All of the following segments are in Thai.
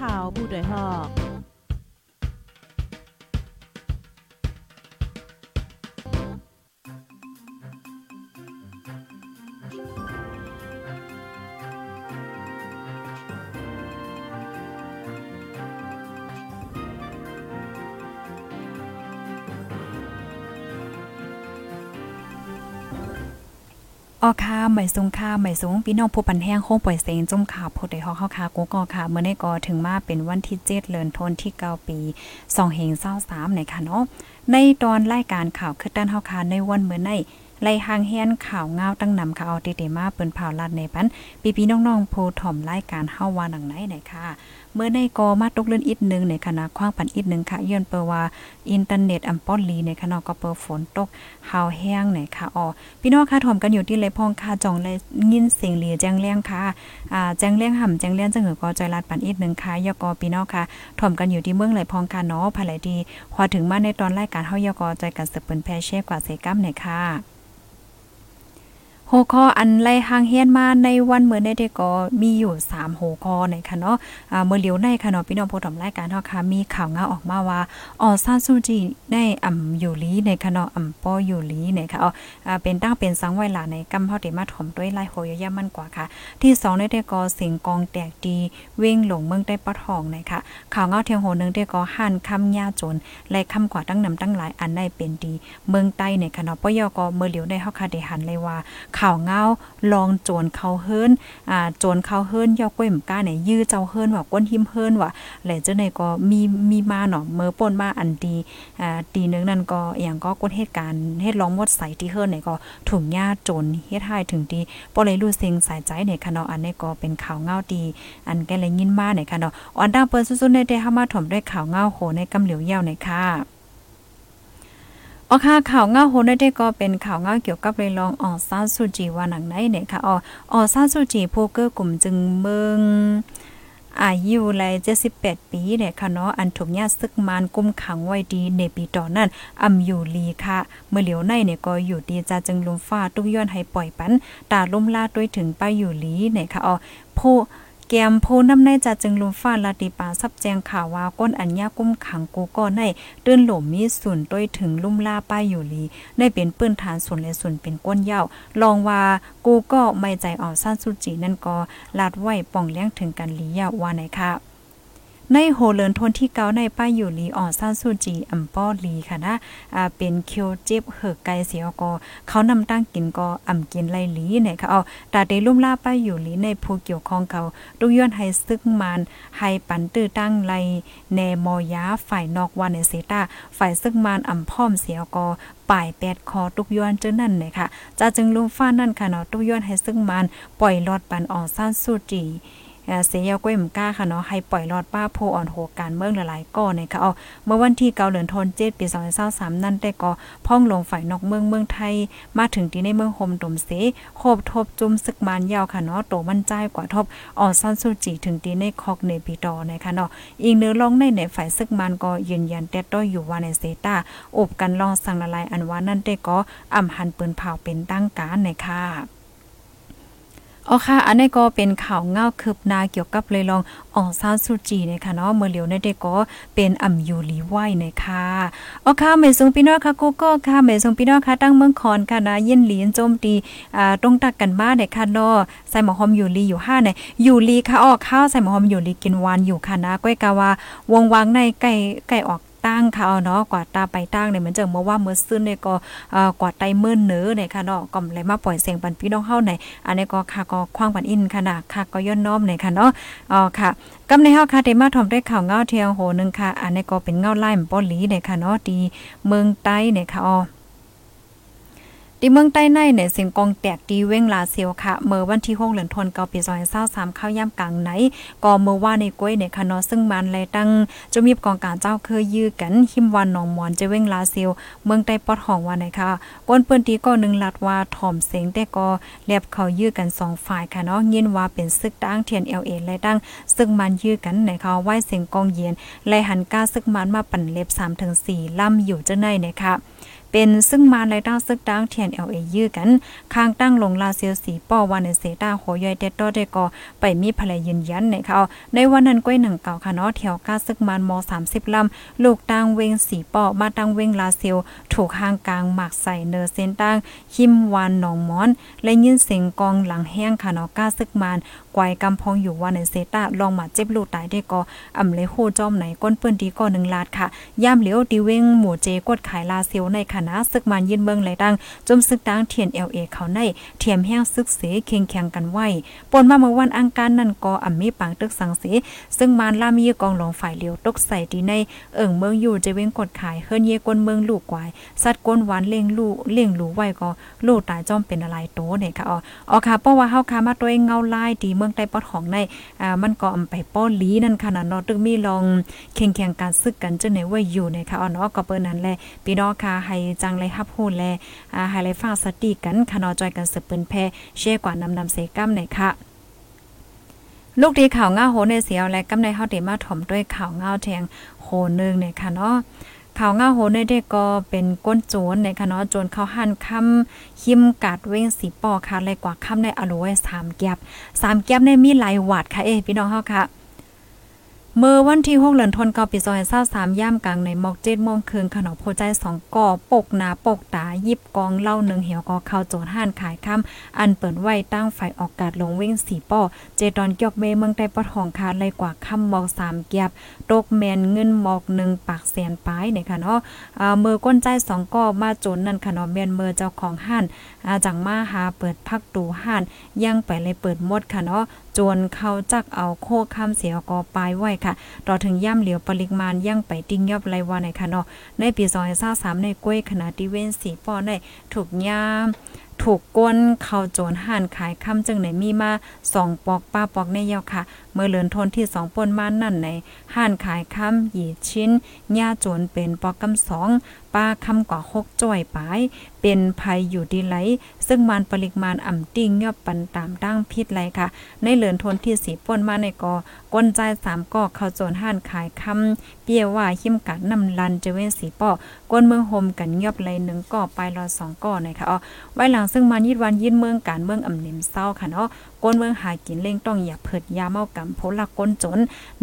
ข่าวผู้ด้วยหอก ออค่ะใหม่สูงค่ะใหม่สูงพี่น้องผู้ปันแห้งโค้งปล่อยเสียงจุ่มข่าวผู้ใดฮอกเข้าค่ะกูก็ค่ะเมื่อในก็ถึงมาเป็นวันที่7เดือนธันวาคมที่9ปี2เฮง23ในค่ะเนาะในตอนรายการข่าวคือด้านเฮาค่ะในวันเมื่อในไล่หางแฮนข่าวเงาตั้งนำข่าวติเตมาเปิ้นเผาลัดในปันปีพี่น้องๆผู้ถ่อมรายการเฮาว่าหนังไหนไหนค่ะ เมื่อในกอมาตกเลื่อนอีกนึงในคณะคว้างปันอีกนึงค่ะย้อนเปว่าอินเทอร์เน็ตอัมป้อนลีในคณะก็เปิดฝนตกหาวแห้งไหนค่ะอ๋อพี่น้องค่ะถ่อมกันอยู่ที่เลยพองค่ะจองเลยยินเสียงเหลียแจ้งเลี้ยงค่ะอ่าแจ้งเลี้ยงห่ำแจ้งเลี้ยงจังหือก็จอยลาดปันอีกนึงค่ะยกอพี่น้องค่ะถ่อมกันอยู่ที่เมืองเลยพองค่ะเนาะภายไหลดีพอถึงมาในตอนรายการเฮายกอจอยกันสืบเปิ้นแพเช่กว่าเซกัมไหนค่ะ โฮคออันไล่หางเฮียนมาในวันเมื่อในเด็กก็มีอยู่3โฮคอในค่ะเนาะอ่าเมื่อเหลียวในค่ะเนาะพี่น้องผู้ชมรายการเฮาค่ะมีข่าวงาออกมาว่าออซาซูจิในอ่ำอยู่ลีในค่ะเนาะอ่ำปออยู่ลีในค่ะอ่าเป็นตั้งเป็นสังไว้หลาในกำเฮาได้มาถมด้วยไล่โหยยามันกว่าค่ะ ที่2ในเด็กก็เสียงกองแตกดีเว้งหลงเมืองได้ปะทองในค่ะข่าวเงาเทียงโหนึงเด็กก็หันคำยาจนและคำกว่าตั้งนำตั้งหลายอันได้เป็นดี เมืองใต้ในค่ะเนาะปยก็เมื่อเหลียวในเฮาค่ะได้หันเลยว่าข่าวเงาลองโจรเขาเฮิรนอ่าโจรเขาเฮิรนยอกก้วยหมก้าเนี่ยยื้อเจ้าเฮิรนว่าก้นหิมเฮิรนว่าแหละเจ้าไหนก็มีมีมาเนาะเมื่อป่นมาอันดีอ่าตีนึงนั่นก็อย่างก็ก้นเหตุการณ์เฮ็ดร้องมดใส่ที่เฮิรนเนี่ยก็ถุงหญ้าโจรเฮ็ดให้ถึงดีบ่เลยรู้สิงสายใจเนี่ยค่ะเนาะอันนี้ก็เป็นข่าวเงาดี อันแกเลยยินมาเนี่ยค่ะเนาะอันดาเปิ้นสุดๆในได้เฮามาถมด้วยข่าวเงาโหในกำเหลียวยาวเนี่ยค่ะ อ๋อค่ะข่าวเงาโฮนได้ก็เป็นข่าวเงาเกี่ยวกับเรื่ององออซาสุจีว่าหนังไหนเนี่ยค่ะอ๋อออซาสุจีโพเกอร์กลุ่มจึงเมืองอายุไล78 ปีเนี่ยค่ะเนาะอันถูกญาซึกมานกุมขังไว้ดีในปีต่อนั้นอำอยู่ลีค่ะ เมื่อเหลียวในเนี่ยก็อยู่ดีจะจึงลุมฟ้าตุกย้อนให้ปล่อยปันตาลุ่มลาด้วยถึงไปอยู่ลีเนี่ยค่ะอ๋อผู้ แกมโพน้ำในจะจึงลุมฟ้าลาติปาซับแจงข่าวว่าก้นอัญญากุ้มขังกูก็ในตื้นหลมมีส่วนต้วยถึงลุ่มล่าป้ายอยู่ลีได้เป็นปื้นฐานส่วนและส่วนเป็นก้นเย้าลองว่ากูก็ไม่ใจอ่อนสั้นสุจีนั่นก็ลาดไหวป่องเลี้ยงถึงกันลียาว่าไหนค่ะ ในโฮเลินทนที่เกาในป้ายอยู่ลีอ่อนซ่านซูจีอัมป้อลีค่ะนะอ่าเป็นเคียวเจ็บเหือกไกเสียก็เขานำตั้งกินก็อ่ำกินไลลีเนี่ยค่ะเอาตาเดลุ่มล่าป้ายอยู่ลีในผู้เกี่ยวข้องเขาดุย้อนให้ซึกมันให้ปันตื้อตั้งไลแนมอยาฝ่ายนอกวันในเซตาฝ่ายซึกมันอ่ำพร้อมเสียก็ป่ายแปดคอตุกย้อนเจ้านั่นเลยค่ะจะจึงลุมฟ้านั่นค่ะเนาะตุกย้อนให้ซึ่งมันปล่อยลอดปันออกซ่านสูจี เสียก้วยมก้าค่ะเนาะให้ปล่อยรอดป้าโพอ่อนโหการเมืองหลายๆก้อนนะคะเอาเมื่อวันที่เกาเหลือนทนเจ็ดปีสองเศร้าสามนั่นได้ก็พ่องลงฝ่ายนอกเมืองเมืองไทย มาถึงที่ในเมืองโฮมตมเสโคบทบจุ่มศึกมานยาวค่ะเนาะโตมั่นใจกว่าทบอ่อนซ่อนสุจีถึงที่ในคอกเนปีตอนะคะเนาะอีกเนื้อลองในในฝ่ายศึกมันก็ยืนยันแต่ต้อยอยู่ว่าในเซตาอบกันลองสั่งละลายอันว่านั่นได้ก็อ่ำหันปืนเผาเป็นตั้งการในค่ะ อ๋อค่ะ อันนี้ก็เป็นข่าวเงาคืบหน้าเกี่ยวกับเลยลองอองซานสุจีนะคะเนาะเมื่อเหลียวในเด็กก็เป็นอ่ำยูลีไหว้นะคะอ๋อค่ะเมซุงพี่น้องค่ะกูก็ค่ะเมซุงพี่น้องค่ะตั้งเมืองคอนค่ะนะเยินหลีนโจมตีอ่าตรงตักกันบ้าเนี่ยค่ะเนาะใส่หมอหอมยูลีอยู่5เนี่ยยูลีค่ะออกข้าวใส่หมอหอมยูลีกินวานอยู่ค่ะนะก้อยกะว่าวงวางในใกล้ใกล้ออก ตั้งค่ะเนาะกว่าตาไปตั้งเนี่ยเหมือนเจองมาว่าเมื่อซึ้นเนี่ยก็กว่าไตเมื่นเนื้อเนี่ยค่ะเนาะก็เลยมาปล่อยเสียงปันพี่น้องเฮาในอันนี้ก็ค่ะก็คว้างปันอินค่ะนะค่ะก็ย้อนน้อมเนี่ยค่ะเนาะอ๋อค่ะกำในเฮาค่ะได้มาทอมได้ข่าวเงาเทียงโหนึงค่ะ อันนี้ก็เป็นเงาไล่มป้อหลีเนี่ยค่ะเนาะดีเมืองใต้เนี่ยค่ะอ๋อ ที่เมืองใต้ในเนี่ยเสียงกองแตกดีเว้งลาเซียวค่ะ เมื่อวันที่6เดือนธันวาคมปี2023เข้าย่ำกลางไหน ก็เมื่อว่าในกล้วยเนี่ยค่ะนาะซึ่งมันเลยตั้งจะมีกองการเจ้าเคยยื้อกันหิมวันหนองมอนจะเว้งลาเซียว เมืองใต้ปอดห้องว่าไหนค่ะก้นเปิ้นตีก็หนึ่งลัดว่าถ่อมเสียงแต่ก็เรียบเขายื้อกัน2ฝ่ายค่ะเนาะยินว่าเป็นซึกตั้งเทียน LA และตั้งซึ่งมันยื้อกันในค่ะไหวเสียงกองเย็นและหันก้าซึกมันมาปั่นเล็บ3ถึง4ล่ำอยู่เจังได๋นะคะ เป็นซึ่งมาในตั้งซึกดังเทียนเอลเอยื้อกันข้างตั้งลงลาเซียวสีป้อวันในเซต้าโหยอยเต็ดตอได้ก็ไปมีภรรยยืนยันในเขาในวันนั้นก้อยหนึ่งเก่าค่ะเนาะแถวก้าซึกมันม30ลำลูกตั้งเวงสีป้อมาตั้งเวงลาเซียวถูกห่างกลางหมักใส่เนอเซนตั้งคิมวานหนองมอน และยินเสียงกองหลังแห้งค่ะเนาะก้าซึกมัน กวยกำพองอยู่วันในเซตาลองมาเจ็บลูกตายได้ก็อ่ำเลยโคจอมไหนก้นเปิ้นดีก็หนึ่งลาดค่ะย่ามเหลียวดีเว้งหมู่เจกดขายลาเซียวในคณะซึกมันยินเมืองไหลดังจมซึกดังเทียนเอลเอเขาในเทียมแห้งซึกเสเคียงแข่งกันไหวปนมาเมื่อวันอังการนั่นก็อ่ำมีปังตึกสังเสซึ่งมานล่ามีกองหลงฝ่ายเหลียวตกใส่ดีในเอิ่งเมืองอยู่เจเว้งกดขายเฮิรนเยกวนเมืองลูกกวายสัตว์ก้นหวานเลี้ยงลูกเลี้ยงลูกไว้ก็ลูกตายจอมเป็นอะไรโตเนี่ยค่ะอ๋ออ๋อค่ะเพราะว่าเฮาคามาตัวเงาลายดีเมืองใต้ปอดของในอ่ามันก็อำไปป้อลีนั่นค่ะนะเนาะตึกมีลองแข่งแข่งการซึกกันจังไหนไว้อยู่เนี่ยค่ะอ๋อเนาะก็เปิ้นนั้นแหละพี่น้องค่ะให้จังเลยรับฮู้แลอ่าให้เลฟังสติกันค่ะเนาะจอยกันสืบเปิ้นแพเช่กว่านำนำเสกัมเนี่ยค่ะลูกดีข่าวเงาโหในเสียวและกำในเฮาได้มาถ่อมด้วยข่าวเงาแทงโหนึงเนี่ยค่ะเนาะ ข่าวง่าโหนเด็กก็เป็นก้นโจนในค่ะเนาะโจนเขาหั่นคำคิมกัดเว้งสีปอค่ะเลยกว่าคำในอโลไว้3แก็บ3แก็บในมีหลายวัดค่ะเอ้พี่น้องเฮาค่ะ เมื่อวันที่6เดือนธันวาคมปี2023ย่ามกลางในหมอก7โมงครึ่งขนมโพใจ2ก่อปกหนาปกตายิบกองเหล้าหนึ่งเหี่ยวก็เข้าโจรห้านขายค่ำอันเปิดไว้ตั้งไฟออกกาดลงเว้งสีป้อเจดอนเกียกเมเมืองใต้ปอดของคาเลยกว่าค่ำหมอก3เกียบตกแมนเงินหมอก1ปากแสนปลายเนี่ยค่ะเนาะอ่าเมื่อก้นใจ2ก่อมาโจรนั่นค่ะเนาะแมนเมื่อเจ้าของห้านอาจังมาหาเปิดพักตูห้านยังไปเลยเปิดหมดค่ะเนาะ จนเขาจักเอาโคคำเสียกอปลายไว้ค่ะต่อถึงย่ำเหลียวปริมาณยั่งไปติ้งยอบไรวาในค่ะเนาะในปี2023ในกล้วยขนาดที่เว้นสีป้อในถูกย่ามถูกก้นเข้าโจรห่านขายคำจึงไหนมีมาสองปอกป้าปอกในเยาค่ะ เมื่อเลือนทนที่สองปนมานั่นในห่านขายคำหยีชิ้นหญ้าโจรเป็นปอกกำสองป้าคำกว่าหกจ้อยปาย เป็นภัยอยู่ดีไหล ซึ่งมันปริมาณอ่ำติ้งยอบปันตามตั้งพิษไรค่ะ ในเหลือนทนที่สีป่นมาในกอก้นใจสามกอเข้าโจรห่านขายคำเปียว่าหิมกัดนำลันจะเว้นสีป้อก้นเมืองโฮมกันยอบไรหนึ่งก่อไปรอสองก่อในค่ะอ๋อไว้หลังซึ่งมันยิดวันยินเมืองการเมืองอ่ำเนมเศร้าค่ะเนาะก้นเมืองหากินเล่งต้องอย่าเพิดยาเมากำโพลักก้นจน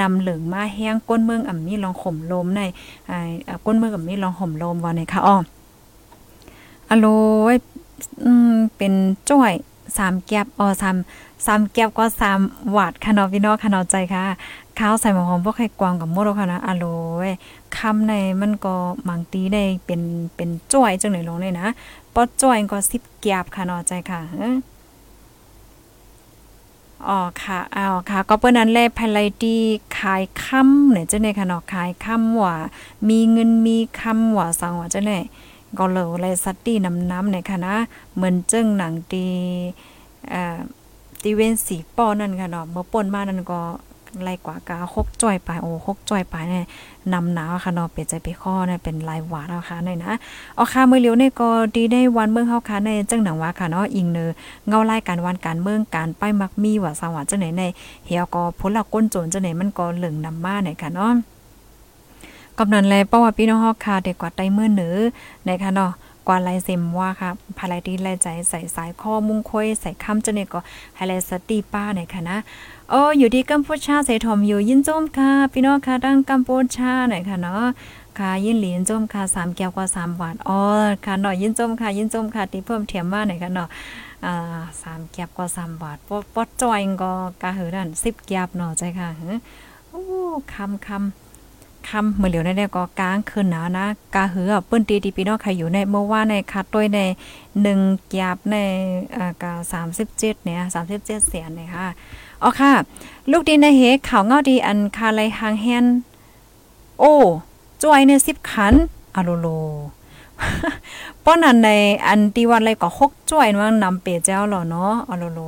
นำเหลืองมาแห้งก้นเมืองอ่ำมีลองข่มลมในไอ้ก้นเมืองอ่ำมีลองห่มลมว่าในค่ะอ๋อ อโลยอืมเป็นจ้อยสามแก็บอ๋อสามสามแก็บก็สามหวาดค่ะเนาะพี่น้องค่ะเนาะใจค่ะข้าวใส่หมอหอมพวกไข่กวางกับมดค่ะนะอโลยคำในมันก็มังตีได้เป็นเป็นจ้อยจังไหนลงเลยนะปอจ้อยก็สิบแก็บค่ะเนาะใจค่ะอ๋อค่ะอ๋อค่ะ ก็เปิ้นนั้นแลภายไลที่ขายค่ำเนี่ยจังได๋ค่ะเนาะขายค่ำว่ามีเงินมีคำว่าสังว่าจังได๋ ก็เลยไลสัตตีน้ำน้ำเนี่ยค่ะนะเหมือนเจึงหนังตีเอ่อตีเวนสีป้อนั่นค่ะเนาะเมื่อป่นมานั่นก็ไล่กว่ากาหกจ้อยไปโอ้หกจ้อยไปเนี่ยนำหนาวค่ะเนาะเป็ดใจไปข้อเนี่ยเป็นลายหวานแล้วค่ะเนี่ยนะเอาค่ะมือเลียวเนี่ยก็ดีได้วันเมืองเฮาค่ะในจังหนังว่าค่ะเนาะอิงเนอเงาไล่การวันการเมืองการป้ายมักมีว่าสวัสดิ์จังไหนในเฮียก็ผลละก้นโจรจังไหนมันก็เหลืองนำมาเนี่ยค่ะเนาะ กำนันแลเพราว่าพี่น้องเฮาค่ะเด็กกว่าไตมือเหนือในคะเนาะกว่าลายเซมว่าค่ะภายดีลายใจใส่สายข้อมุงค่อยใส่ค้ำจะเนี่ยก็ไฮไลท์สตีป้าในค่ะนะโอ้อยู่ที่กัมพูชาเสถมอยู่ยินจมค่ะ พี่น้องค่ะดังกัมพูชาหน่อยค่ะเนาะค่ะยินเหลีนจมค่ะสามแก้วกว่าสามบาทอ๋อค่ะหน่อยยินจมค่ะยินจมค่ะที่เพิ่มเทียมมาหน่อยค่ะเนาะอ่าสามแก้วกว่าสามบาทปอปจอยก็กะหือนั่นสิบแก้วเนาะใจค่ะโอ้คำคำ คำเมื่อเหลียวในก็กลางคืนหนาวนะกาเหือเปิ้นตีดีพี่น้องใครอยู่ในเมื่อว่าในคัดด้วยในหนึ่งแกบในอ่ากาสามสิบเจ็ดเนี่ยสามสิบเจ็ดเสียนเนี่ยค่ะอ๋อค่ะ ลูกดีในเฮข่าวเงาดีอันคาไลหางแฮนโอ้จวยในสิบขันอะโลโล ป้อนันในอันที่ว่าอะไรก็หกจ้อยมันนำเปเจ้าหรอเนาะอโลโล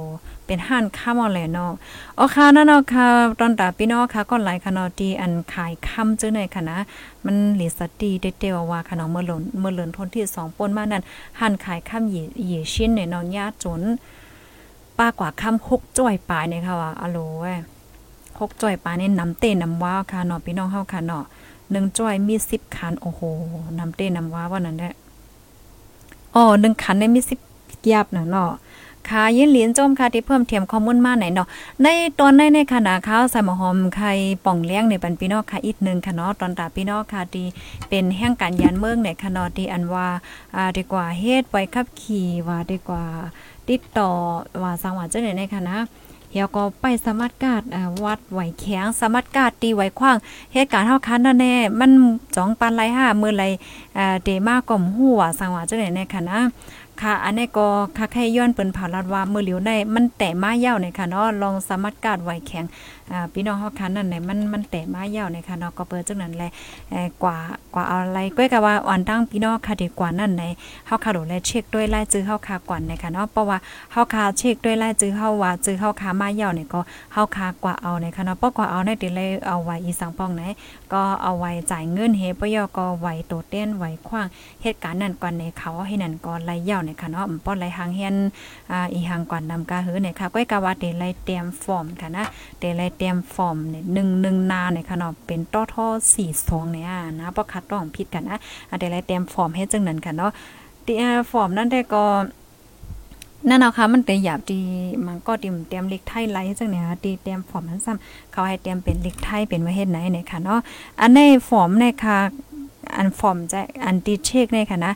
เป็นห้านข้ามอะไรเนาะอ๋อค่ะนั่นเนาะค่ะตอนตาพี่น้องค่ะก็หลายค่ะเนาะที่อันขายค่ำจังได๋ค่ะนะ มันหลีสตีเดๆว่าค่ะเนาะเมื่อหล่นเมื่อเลือนทนที่2ป่นมานั้นหันขายค่ำหยีหยีชิ้นเนี่ยเนาะญาจนป้ากว่าค่ำ6จ้อยปลายเนี่ยค่ะว่าอโลเว้ย6จ้อยปลายนี่น้ำเต้น้ำว้าค่ะเนาะพี่น้องเฮาค่ะเนาะ 1จ้อยมี10คันโอ้โหน้ำเต้น้ำว้าว่านั่นแหละอ๋อหนึ่งขันในมีสิบเกียบน่ะเนาะค่ะยินเหรียญจมค่ะที่เพิ่มเทียมข้อมูลมาไหนเนาะในตอนในในขณะข้าวใส่หมอหอมไข่ป่องเลี้ยงในปันพี่น้องค่ะอีกหนึ่งค่ะเนาะตอนตาพี่น้องค่ะที่เป็นแห่งการยานเมืองในค่ะเนาะที่อันว่าอ่าดีกว่าเฮ็ดไว้ขับขี่ว่าดีกว่าติดต่อว่าสังว่าจังได๋ในค่ะนะ เฮียก็ไปสมัครกาดวัดไหวแข็งสมัครกาดตีไหวขว้างเหตุการณ์เฮาคันนั่นแน่มันจ้องปันไรห้ามือไรเดมาก่อมหัวสังว่าจังได๋ในค่ะนะค่ะ อันนี้ก็ค่ะแค่ย้อนเปิ้นผ่าลัดว่ามือเหลียวได้มันแต่มาเย้าในค่ะเนาะลองสามารถกาดไหวแข็ง อ่าพี่น้องเฮาคันนั่นไหนมันมันแต่มาเย่าในค่ะเนาะก็เปิดจังนั้นแหละกว่ากว่าอะไรก้อยก็ว่าอ่อนตั้งพี่น้องค่ะดีกว่านั่นไหนเฮาค่ะโดแลเช็คด้วยรายชื่อเฮาค่ะก่อนในค่ะเนาะเพราะว่าเฮาค่ะเช็คด้วยรายชื่อเฮาว่าชื่อเฮาค่ะมาเย่าเนี่ยก็เฮาค่ะกว่าเอาในค่ะเนาะเพราะกว่าเอาในติเลยเอาไว้อีสังปองไหนก็เอาไว้จ่ายเงินเฮปยอก็ไว้โตเต้นไว้ขว้างเหตุการณ์นั้นก่อนในเขาให้นั่นก่อนไล่ยาวในค่ะเนาะป้อนไล่หางเฮียนอ่าอีหางก่อนนำกาหือเนี่ยค่ะก้อยกาว่าเดไล่เตรียมฟอร์มค่ะนะเดไล่เตรียมฟอร์มเนี่ยหนึ่งหนึ่งนาเนี่ยค่ะเนาะเป็นต้อท่อสี่สองเนี่ยนะเพราะคัดต้องผิดกันนะอ่าเดไล่เตรียมฟอร์มให้จังนั้นค่ะเนาะเตรียมฟอร์มนั้นได้ก็นั่นเอาค่ะมันแต่หยาบดีมันก็เตรียมเตรียมเล็กไทยไลท์จังเนี่ยตีเตรียมฟอร์มนั้นซ้ำเขาให้เตรียมเป็นเล็กไทยเป็นไว้เฮ็ดไหนเนี่ยค่ะเนาะอันในฟอร์มในค่ะอันฟอร์มจะอันตีเช็คในค่ะนะ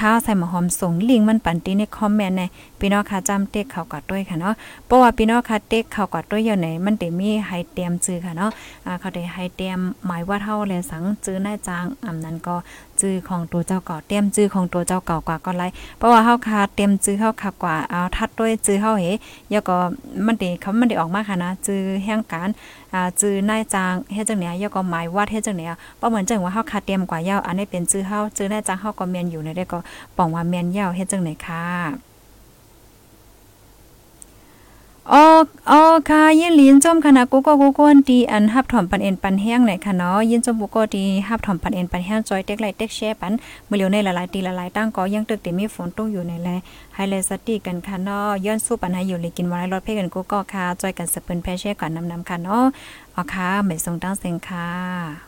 ข้าวใส่หมอหอมส่งลิงมันปันตีในคอมเมนต์ในพี่น้องค่ะจำเต็กเขากัดด้วยค่ะเนาะเพราะว่าพี่น้องค่ะเต็กเขากัดด้วยอย่างไหนมันเดมีให้เตรียมจื้อค่ะเนาะอ่าเขาได้ให้เตรียมหมายว่าเท่าเลยสังจื้อหน้าจางอำนั้นก็ จื้อของตัวเจ้าเก่าเตรียมจื้อของตัวเจ้าเก่ากว่าก็ไลเพราะว่าเฮาคาเตรียมจื้อเฮาค่ะกว่าเอาทัดด้วยจื้อเฮาเฮยาก็มันได้เขามันได้ออกมาค่ะนะจื้อแห่งการอ่าจื้อนายจางเฮ็ดจังเนี้ยยาก็หมายวัดเฮ็ดจังเนี้ยบ่เหมือนจังว่าเฮาคาเตรียมกว่ายาวอันนี้เป็นจื้อเฮาจื้อนายจางเฮาก็เมียนอยู่ในได้ก็ป้องว่าเมียนยาวเฮ็ดจังไหนค่ะ อ๋ออ๋อค่ะยินหลินจอมคณะกูก็กูกวนตีอันฮับถอมปันเอ็นปันแห้งไหนค่ะเนาะยินจอมกูก็ตีฮับถอมปันเอ็นปันแห้งจอยเต็กไลเต็กแชร์ปันมือเหลียวในหลายๆตีหลายๆตั้งก็ยังตึกแต่มีฝนตกอยู่ในแลไฮไลท์สติกันค่ะเนาะย้อนสู้ปันให้อยู่เลยกินวันไรรถเพ่กันกูก็ค่ะจอยกันสะเปิ้นแพแชร์ก่อนนำๆค่ะเนาะอ๋อค่ะไม่ส่งตั้งเสียงค่ะ